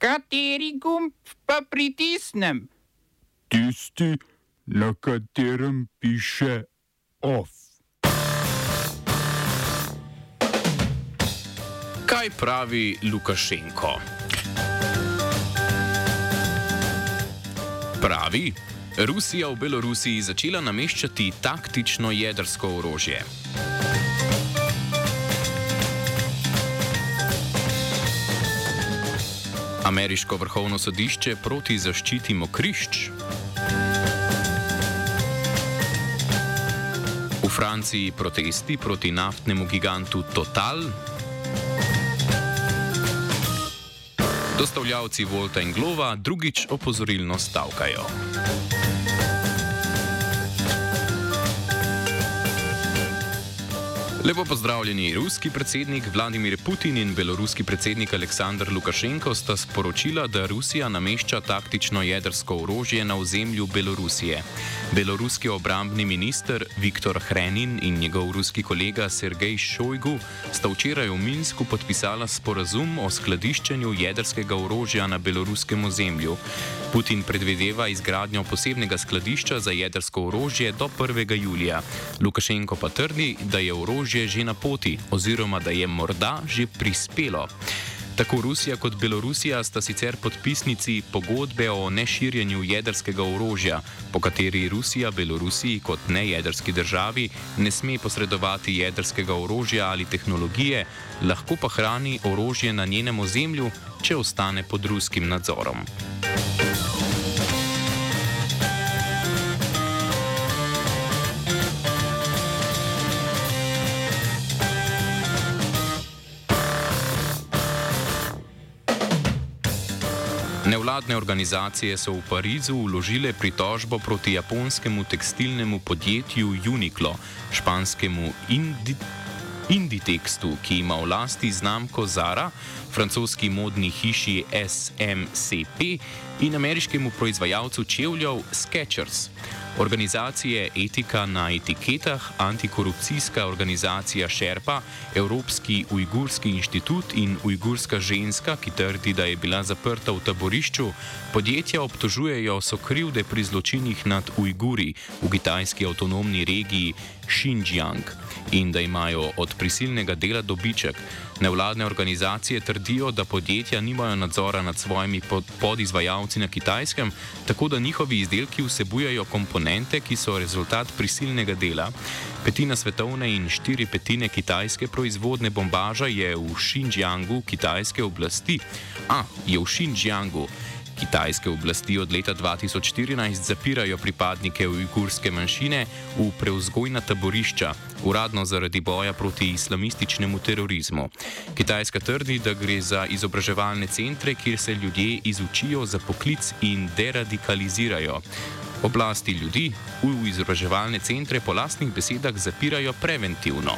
Kateri gumb pa pritisnem? Tisti, na katerem piše OF. Kaj pravi Lukašenko? Pravi, Rusija v Belorusiji začela nameščati taktično jedrsko orožje. Ameriško vrhovno sodišče proti zaščiti mokrišč. V Franciji protesti proti naftnemu gigantu Total. Dostavljavci Volta in Glova drugič opozorilno stavkajo. Lepo pozdravljeni, ruski predsednik Vladimir Putin in beloruski predsednik Aleksandr Lukašenko sta sporočila, da Rusija namešča taktično jedrsko orožje na ozemlju Belorusije. Beloruski obrambni minister Viktor Hrenin in njegov ruski kolega Sergej Šojgu sta včeraj v Minsku podpisala sporazum o skladiščenju jedrskega orožja na beloruskem ozemlju. Putin predvideva izgradnjo posebnega skladišča za jedrsko orožje do 1. julija. Lukašenko pa trdi, da je orožje že na poti oziroma da je morda že prispelo. Tako Rusija kot Belorusija sta sicer podpisnici pogodbe o neširjenju jedrskega orožja, po kateri Rusija Belorusiji kot nejedrski državi ne sme posredovati jedrskega orožja ali tehnologije, lahko pa hrani orožje na njenem ozemlju, če ostane pod ruskim nadzorom. Nevladne organizacije so v Parizu vložile pritožbo proti japonskemu tekstilnemu podjetju Uniqlo, španskemu Indi Inditextu, ki ima v lasti znamko Zara, francoski modni hiši SMCP in ameriškemu proizvajalcu čevljev Skechers. Organizacije Etika na etiketah, antikorupcijska organizacija Šerpa, Evropski ujgurski inštitut in ujgurska ženska, ki trdi, da je bila zaprta v taborišču, podjetja obtožujejo so krivde pri zločinih nad Ujguri v kitajski avtonomni regiji Xinjiang in da imajo od prisilnega dela dobiček. Nevladne organizacije trdijo, da podjetja nimajo nadzora nad svojimi podizvajalci na kitajskem, tako da njihovi izdelki vsebujejo komponente, ki so rezultat prisilnega dela. Petina svetovne in štiri petine kitajske proizvodne bombaža je v Xinjiangu kitajske oblasti. A, je v Xinjiangu. Kitajske oblasti od leta 2014 zapirajo pripadnike ujgurske manjšine v preuzgojna taborišča, uradno zaradi boja proti islamističnemu terorizmu. Kitajska trdi, da gre za izobraževalne centre, kjer se ljudje izučijo za poklic in deradikalizirajo. Oblasti ljudi v izobraževalne centre po lastnih besedah zapirajo preventivno.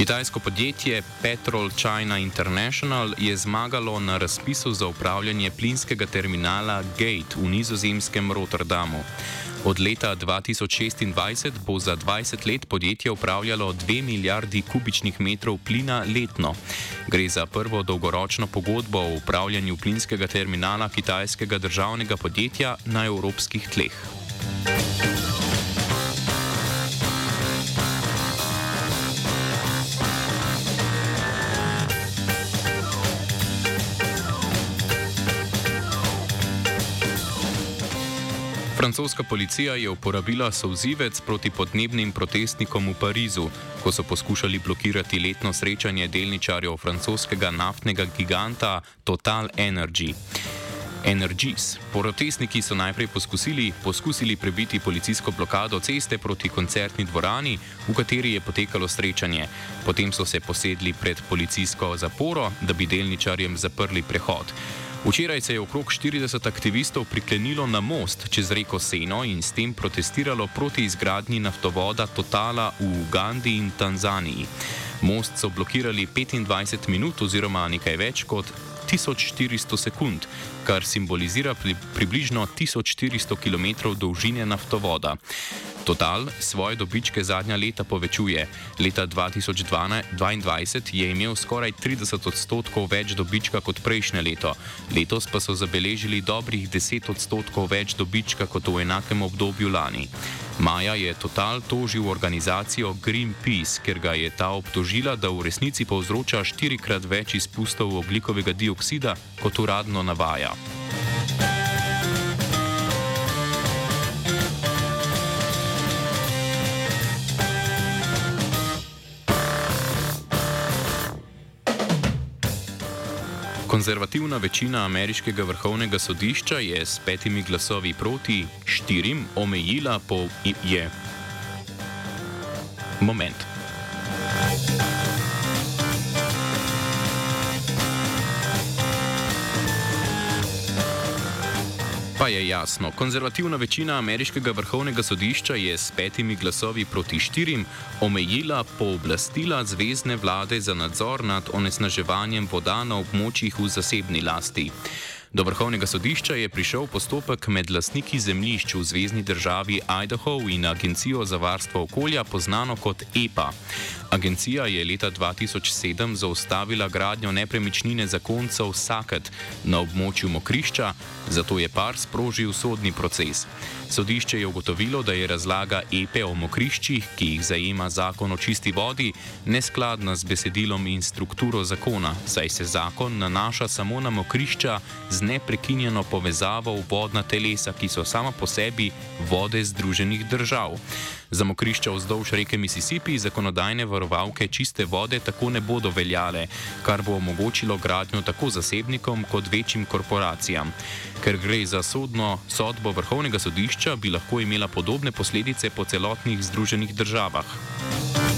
Kitajsko podjetje Petrol China International je zmagalo na razpisu za upravljanje plinskega terminala Gate v nizozemskem Rotterdamu. Od leta 2026 bo za 20 let podjetje upravljalo 2 milijardi kubičnih metrov plina letno. Gre za prvo dolgoročno pogodbo o upravljanju plinskega terminala kitajskega državnega podjetja na evropskih tleh. Francoska policija je uporabila solzivec proti podnebnim protestnikom v Parizu, ko so poskušali blokirati letno srečanje delničarjev francoskega naftnega giganta Total Energy. Energies. Protestniki so najprej poskusili, poskusili prebiti policijsko blokado ceste proti koncertni dvorani, v kateri je potekalo srečanje. Potem so se posedli pred policijsko zaporo, da bi delničarjem zaprli prehod. Včeraj se je okrog 40 aktivistov priklenilo na most čez reko Seno in s tem protestiralo proti izgradnji naftovoda Totala v Ugandi in Tanzaniji. Most so blokirali 25 minut oziroma nekaj več kot 1400 sekund, kar simbolizira pri, približno 1400 km dolžine naftovoda. Total svoje dobičke zadnja leta povečuje. Leta 2022 je imel skoraj 30 odstotkov več dobička kot prejšnje leto, letos pa so zabeležili dobrih 10 odstotkov več dobička kot v enakem obdobju lani. Maja je Total tožil organizacijo Greenpeace, ker ga je ta obtožila, da v resnici povzroča štirikrat več izpustov oglikovega dioksida, kot uradno navaja. Konzervativna večina ameriškega vrhovnega sodišča je s petimi glasovi proti štirim omejila po je. Moment. Pa je jasno, konzervativna večina ameriškega vrhovnega sodišča je s petimi glasovi proti štirim omejila pooblastila zvezdne vlade za nadzor nad onesnaževanjem voda na območjih v zasebni lasti. Do vrhovnega sodišča je prišel postopek med lastniki zemljišč v zvezdni državi Idaho in Agencijo za varstvo okolja, znano kot EPA. Agencija je leta 2007 zaustavila gradnjo nepremičnine za koncev Saket na območju mokrišča, zato je par sprožil sodni proces. Sodišče je ugotovilo, da je razlaga EPE o mokriščih, ki jih zajema zakon o čisti vodi, neskladna z besedilom in strukturo zakona, saj se zakon nanaša samo na mokrišča z neprekinjeno povezavo v vodna telesa, ki so sama po sebi vode Združenih držav. Za mokrišča vzdolž reke Mississippi zakonodajne varovalke čiste vode tako ne bodo veljale, kar bo omogočilo gradnjo tako zasebnikom kot večjim korporacijam. Ker gre za sodno sodbo vrhovnega sodišča, bi lahko imela podobne posledice po celotnih Združenih državah.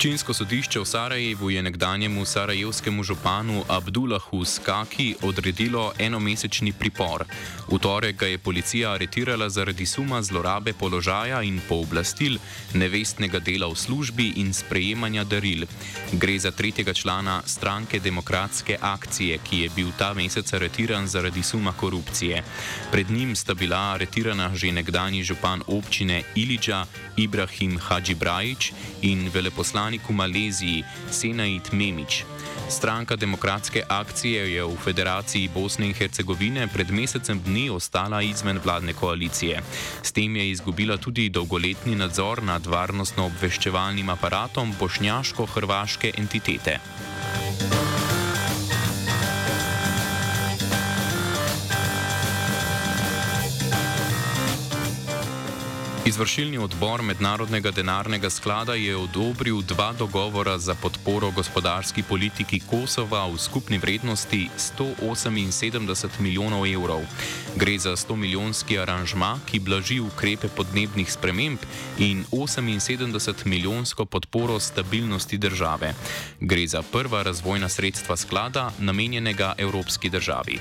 Občinsko sodišče v Sarajevu je nekdanjemu sarajevskemu županu Abdullahu Skaki odredilo enomesečni pripor. V torek ga je policija aretirala zaradi suma zlorabe položaja in pooblastil nevestnega dela v službi in sprejemanja daril. Gre za tretjega člana stranke Demokratske akcije, ki je bil ta mesec aretiran zaradi suma korupcije. Pred njim sta bila aretirana že nekdani župan občine Ilidža Ibrahim Hadži Brajič in veleposlanik veleposlanik v Maleziji Senait Memič. Stranka demokratske akcije je v Federaciji Bosne in Hercegovine pred mesecem dni ostala izven vladne koalicije. S tem je izgubila tudi dolgoletni nadzor nad varnostno-obveščevalnim aparatom bošnjaško-hrvaške entitete. Izvršilni odbor Mednarodnega denarnega sklada je odobril dva dogovora za podporo gospodarski politiki Kosova v skupni vrednosti 178 milijonov evrov. Gre za 100 milijonski aranžma, ki blaži ukrepe podnebnih sprememb in 78 milijonsko podporo stabilnosti države. Gre za prva razvojna sredstva sklada, namenjenega evropski državi.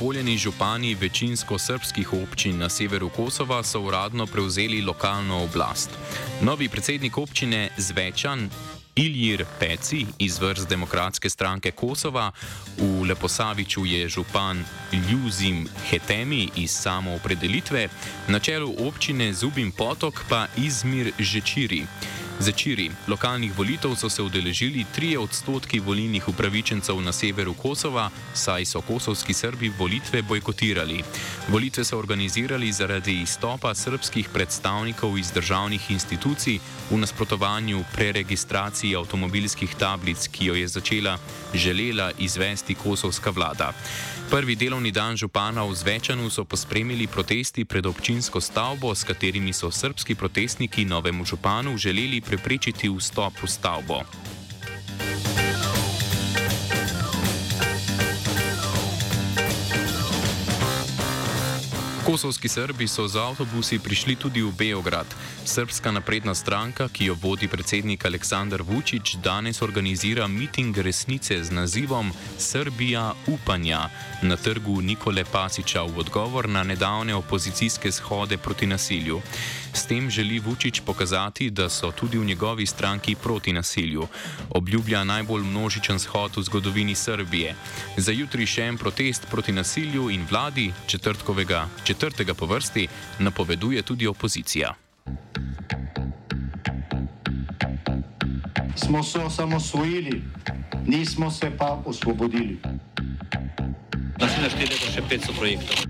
Izvoljeni župani večinsko srpskih občin na severu Kosova so uradno prevzeli lokalno oblast. Novi predsednik občine Zvečan Iljir Peci iz vrst Demokratske stranke Kosova, v Leposaviču je župan Ljuzim Hetemi iz samoopredelitve, na čelu občine Zubim Potok pa Izmir Žečiri. Začiri lokalnih volitev so se udeležili 3 odstotki volilnih upravičencev na severu Kosova, saj so kosovski Srbi volitve bojkotirali. Volitve so organizirali zaradi izstopa srpskih predstavnikov iz državnih institucij v nasprotovanju preregistraciji avtomobilskih tablic, ki jo je začela želela izvesti kosovska vlada. Prvi delovni dan župana v Zvečanu so pospremili protesti pred občinsko stavbo, s katerimi so srpski protestniki novemu županu želeli preprečiti vstop v stavbo. Kosovski Srbi so z avtobusi prišli tudi v Beograd. Srpska napredna stranka, ki jo vodi predsednik Aleksandar Vučić, danes organizira miting resnice z nazivom Srbija upanja na trgu Nikole Pasiča v odgovor na nedavne opozicijske shode proti nasilju. S tem želi Vučić pokazati, da so tudi v njegovi stranki proti nasilju. Obljublja najbolj množičen shod v zgodovini Srbije. Za jutri še en protest proti nasilju in vladi, četrtkovega, četrtega po vrsti, napoveduje tudi opozicija. Smo se osamosvojili, nismo se pa osvobodili. Naslednje število je še 500 projektov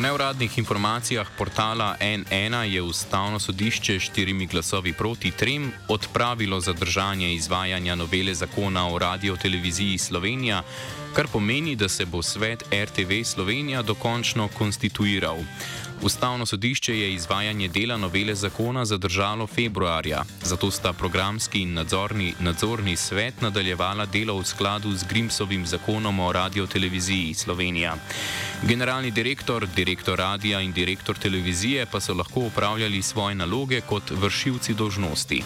Neuradnih informacijah portala N1 je ustavno sodišče štirimi glasovi proti trem odpravilo zadržanje izvajanja novele zakona o radio-televiziji Slovenija, kar pomeni, da se bo svet RTV Slovenija dokončno konstituiral. Ustavno sodišče je izvajanje dela novele zakona zadržalo februarja, zato sta programski in nadzorni, nadzorni svet nadaljevala delo v skladu z Grimsovim zakonom o radio-televiziji Slovenija. Generalni direktor, direktor radia in direktor televizije pa so lahko upravljali svoje naloge kot vršilci dožnosti.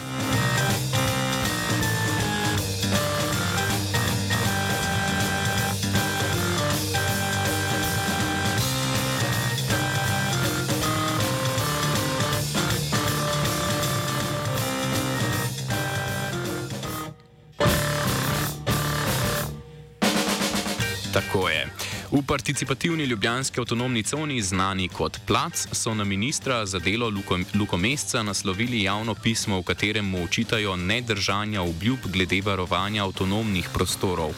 Participativni ljubljanski avtonomni coni, znani kot Plac, so na ministra za delo Luko, Luko Mesca naslovili javno pismo, v katerem mu očitajo nedržanja obljub glede varovanja avtonomnih prostorov.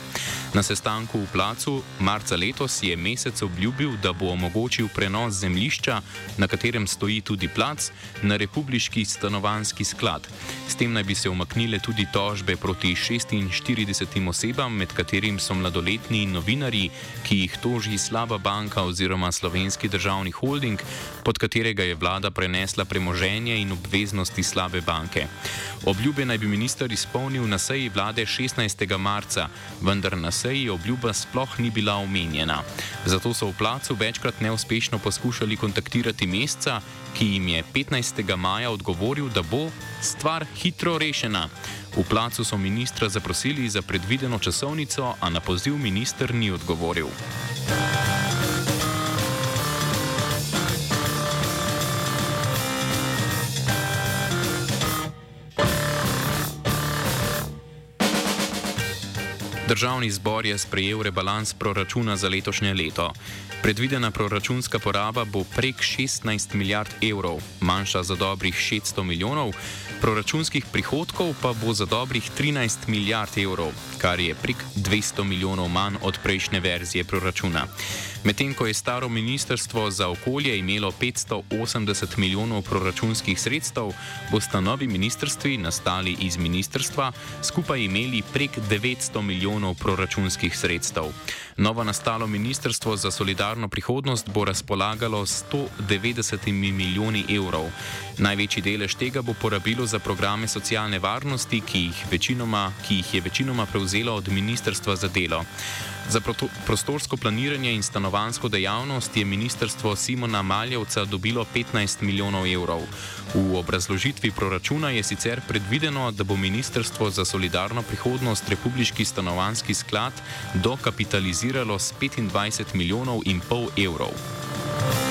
Na sestanku v placu marca letos je mesec obljubil, da bo omogočil prenos zemljišča, na katerem stoji tudi plac, na republiški stanovanski sklad. S tem naj bi se umaknile tudi tožbe proti 46 osebam, med katerim so mladoletni novinari, ki jih toži slaba banka oziroma slovenski državni holding, pod katerega je vlada prenesla premoženje in obveznosti slabe banke. Obljube naj bi minister izpolnil na seji vlade 16. marca, vendar na seji seji obljuba sploh ni bila omenjena. Zato so v placu večkrat neuspešno poskušali kontaktirati mesca, ki jim je 15. maja odgovoril, da bo stvar hitro rešena. V placu so ministra zaprosili za predvideno časovnico, a na poziv minister ni odgovoril. Državni zbor je sprejel rebalans proračuna za letošnje leto. Predvidena proračunska poraba bo prek 16 milijard evrov, manjša za dobrih 600 milijonov, proračunskih prihodkov pa bo za dobrih 13 milijard evrov, kar je prek 200 milijonov manj od prejšnje verzije proračuna. Medtem ko je staro ministrstvo za okolje imelo 580 milijonov proračunskih sredstev, bosta novi ministrstvi nastali iz ministrstva skupaj imeli prek 900 milijonov proračunskih sredstev. Novo nastalo Ministrstvo za solidarno prihodnost bo razpolagalo s 190 milijoni evrov. Največji delež tega bo porabilo za programe socialne varnosti, ki jih, večinoma, ki jih je večinoma prevzelo od Ministrstva za delo. Za prostorsko planiranje in stanovansko dejavnost je ministrstvo Simona Maljevca dobilo 15 milijonov evrov. V obrazložitvi proračuna je sicer predvideno, da bo Ministrstvo za solidarno prihodnost Republiški stanovanski sklad dokapitaliziralo s 25 milijonov in pol evrov.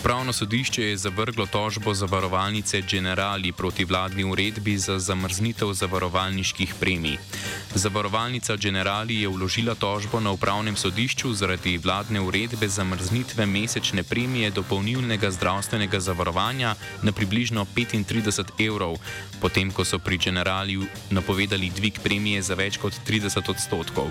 Upravno sodišče je zavrglo tožbo zavarovalnice Generali proti vladni uredbi za zamrznitev zavarovalniških premij. Zavarovalnica Generali je vložila tožbo na upravnem sodišču zaradi vladne uredbe zamrznitve mesečne premije dopolnilnega zdravstvenega zavarovanja na približno 35 evrov, potem ko so pri Generali napovedali dvig premije za več kot 30 odstotkov.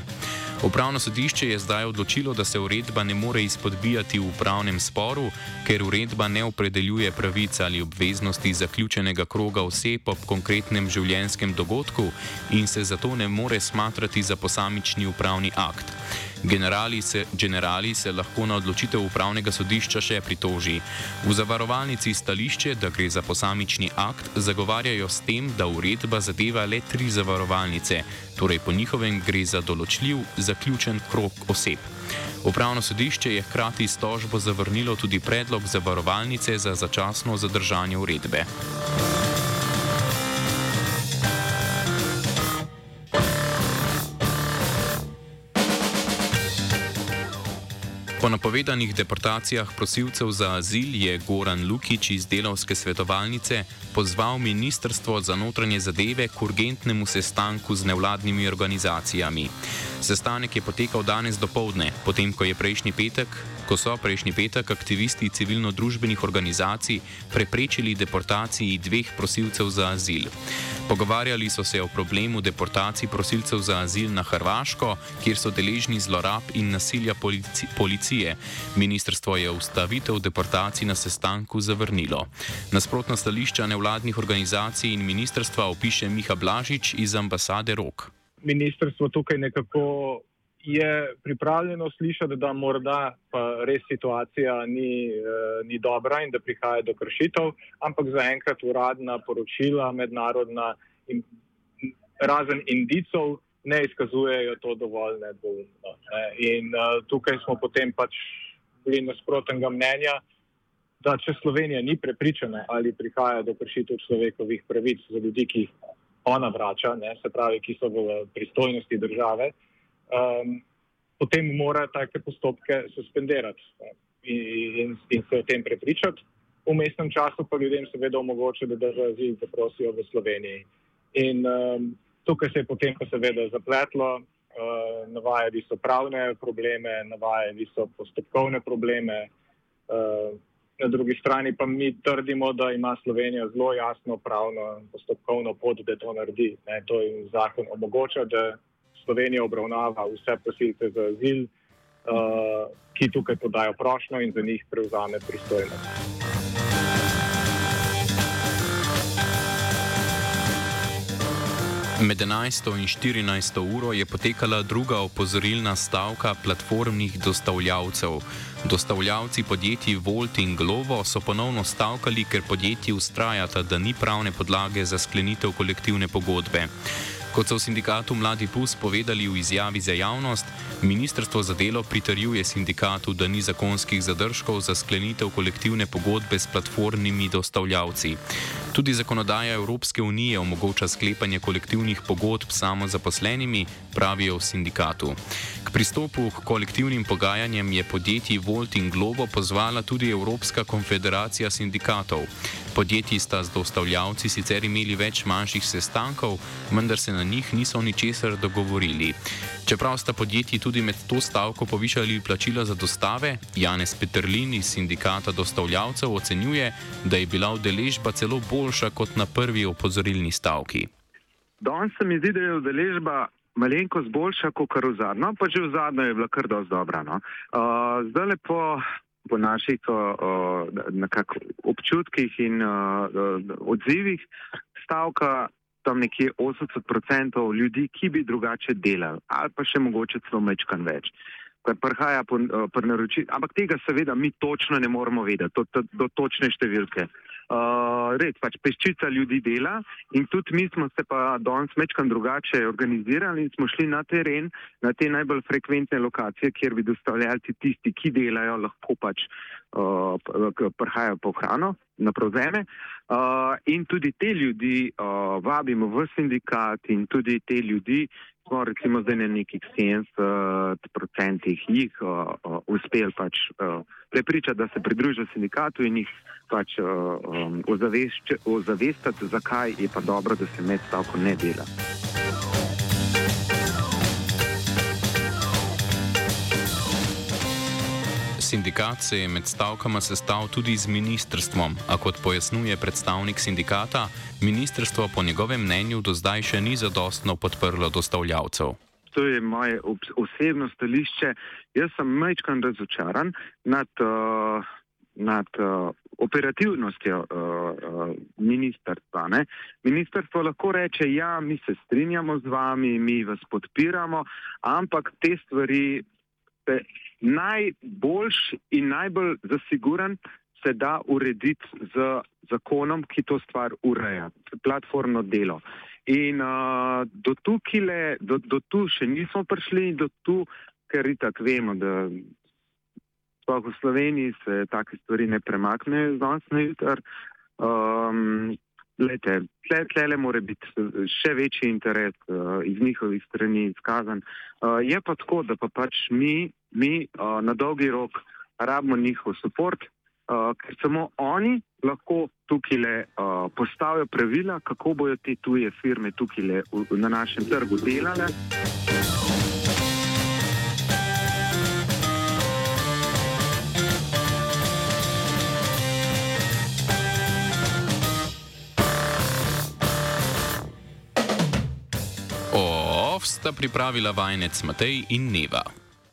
Upravno sodišče je zdaj odločilo, da se uredba ne more izpodbijati v upravnem sporu, ker uredba ne opredeljuje pravic ali obveznosti zaključenega kroga oseb ob konkretnem življenjskem dogodku in se zato ne more smatrati za posamični upravni akt. Generali se, generali se lahko na odločitev upravnega sodišča še pritoži. V zavarovalnici stališče, da gre za posamični akt, zagovarjajo s tem, da uredba zadeva le tri zavarovalnice, torej po njihovem gre za določljiv, zaključen krok oseb. Upravno sodišče je hkrati s tožbo zavrnilo tudi predlog zavarovalnice za začasno zadržanje uredbe. Po napovedanih deportacijah prosilcev za azil je Goran Lukič iz delovske svetovalnice pozval Ministrstvo za notranje zadeve k urgentnemu sestanku z nevladnimi organizacijami. Sestanek je potekal danes do povdne, potem ko je prejšnji petek ko so prejšnji petek aktivisti civilno-družbenih organizacij preprečili deportaciji dveh prosilcev za azil. Pogovarjali so se o problemu deportacij prosilcev za azil na Hrvaško, kjer so deležni zlorab in nasilja polici policije. Ministrstvo je ustavitev deportacij na sestanku zavrnilo. Nasprotna stališča nevladnih organizacij in ministrstva opiše Miha Blažič iz ambasade Rok. Ministrstvo tukaj nekako je pripravljeno slišati, da morda pa res situacija ni, eh, ni dobra in da prihaja do kršitev, ampak zaenkrat uradna poročila mednarodna in razen indicov ne izkazujejo to dovolj nedvoumno. Ne. In uh, tukaj smo potem pač bili nasprotnega mnenja, da če Slovenija ni prepričana ali prihaja do kršitev človekovih pravic za ljudi, ki jih ona vrača, ne, se pravi, ki so v pristojnosti države, um, potem mora take postopke suspendirati in, in, in se o tem prepričati. V mestnem času pa ljudem seveda omogoča, da držajo azil zaprosijo v Sloveniji. In um, tukaj se je potem pa seveda zapletlo, uh, navajali so pravne probleme, navajali so postopkovne probleme. Uh, na drugi strani pa mi trdimo, da ima Slovenija zelo jasno pravno in postopkovno pot, da to naredi. Ne, to jim zakon omogoča, da Slovenija obravnava vse prosilce za azil, uh, ki tukaj podajo prošnjo in za njih prevzame pristojnost. Med 11. in 14. uro je potekala druga opozorilna stavka platformnih dostavljavcev. Dostavljavci podjetij Volt in Glovo so ponovno stavkali, ker podjetji ustrajata, da ni pravne podlage za sklenitev kolektivne pogodbe. Kot so v sindikatu Mladi Plus povedali v izjavi za javnost, Ministrstvo za delo pritarjuje sindikatu, da ni zakonskih zadržkov za sklenitev kolektivne pogodbe s platformnimi dostavljavci. Tudi zakonodaja Evropske unije omogoča sklepanje kolektivnih pogodb samo zaposlenimi, pravijo v sindikatu. K pristopu k kolektivnim pogajanjem je podjetji Volt in Globo pozvala tudi Evropska konfederacija sindikatov. Podjetji sta z dostavljavci sicer imeli več manjših sestankov, vendar se na njih niso ničesar dogovorili. Čeprav sta podjetji tudi med to stavko povišali plačila za dostave, Janez Petrlin iz sindikata dostavljavcev ocenjuje, da je bila udeležba celo boljša kot na prvi opozorilni stavki. Danes se mi zdi, da je udeležba malenkost boljša kot kar v zadnjem, pa že v zadnjem je bila kar dosti dobra. No? Uh, zdaj lepo po naših uh, občutkih in uh, odzivih stavka tam nekje 80% ljudi, ki bi drugače delali ali pa še mogoče celo mečkan več. Kar prihaja po, po naročil, ampak tega seveda mi točno ne moremo vedeti, to, to, do točne številke. Uh, red, pač peščica ljudi dela in tudi mi smo se pa danes mečkan drugače organizirali in smo šli na teren, na te najbolj frekventne lokacije, kjer bi dostavljalci tisti, ki delajo, lahko pač uh, prihajajo po hrano na prevzeme. Uh, in tudi te ljudi uh, vabimo v sindikat in tudi te ljudi smo recimo zdaj na nekih 70% jih uh, uh, uspeli pač uh, prepričati, da se pridružijo sindikatu in jih pač uh, um, ozavestati, zakaj je pa dobro, da se med stavko ne dela. Sindikat se je med stavkama sestal tudi z ministrstvom, a kot pojasnjuje predstavnik sindikata, ministrstvo po njegovem mnenju do zdaj še ni zadostno podprlo dostavljavcev. To je moje osebno stališče. Jaz sem majčkan razočaran nad, uh, nad uh, operativnostjo uh, uh, ministrstva. Ne? Ministrstvo lahko reče, ja, mi se strinjamo z vami, mi vas podpiramo, ampak te stvari najboljš in najbolj zasiguran se da urediti z zakonom, ki to stvar ureja, platformno delo. In uh, do tukaj, do, do tu še nismo prišli, do tu, ker itak vemo, da sploh v Sloveniji se take stvari ne premaknejo z danes na jutr. Um, Lete, tle, tle mora biti še večji interes uh, iz njihovih strani izkazan. Uh, je pa tako, da pa pač mi, mi uh, na dolgi rok rabimo njihov podpor, uh, ker samo oni lahko tukaj le uh, postavijo pravila, kako bojo te tuje firme tukaj le na našem trgu delale. sta pripravila vajenec Matej in Neva.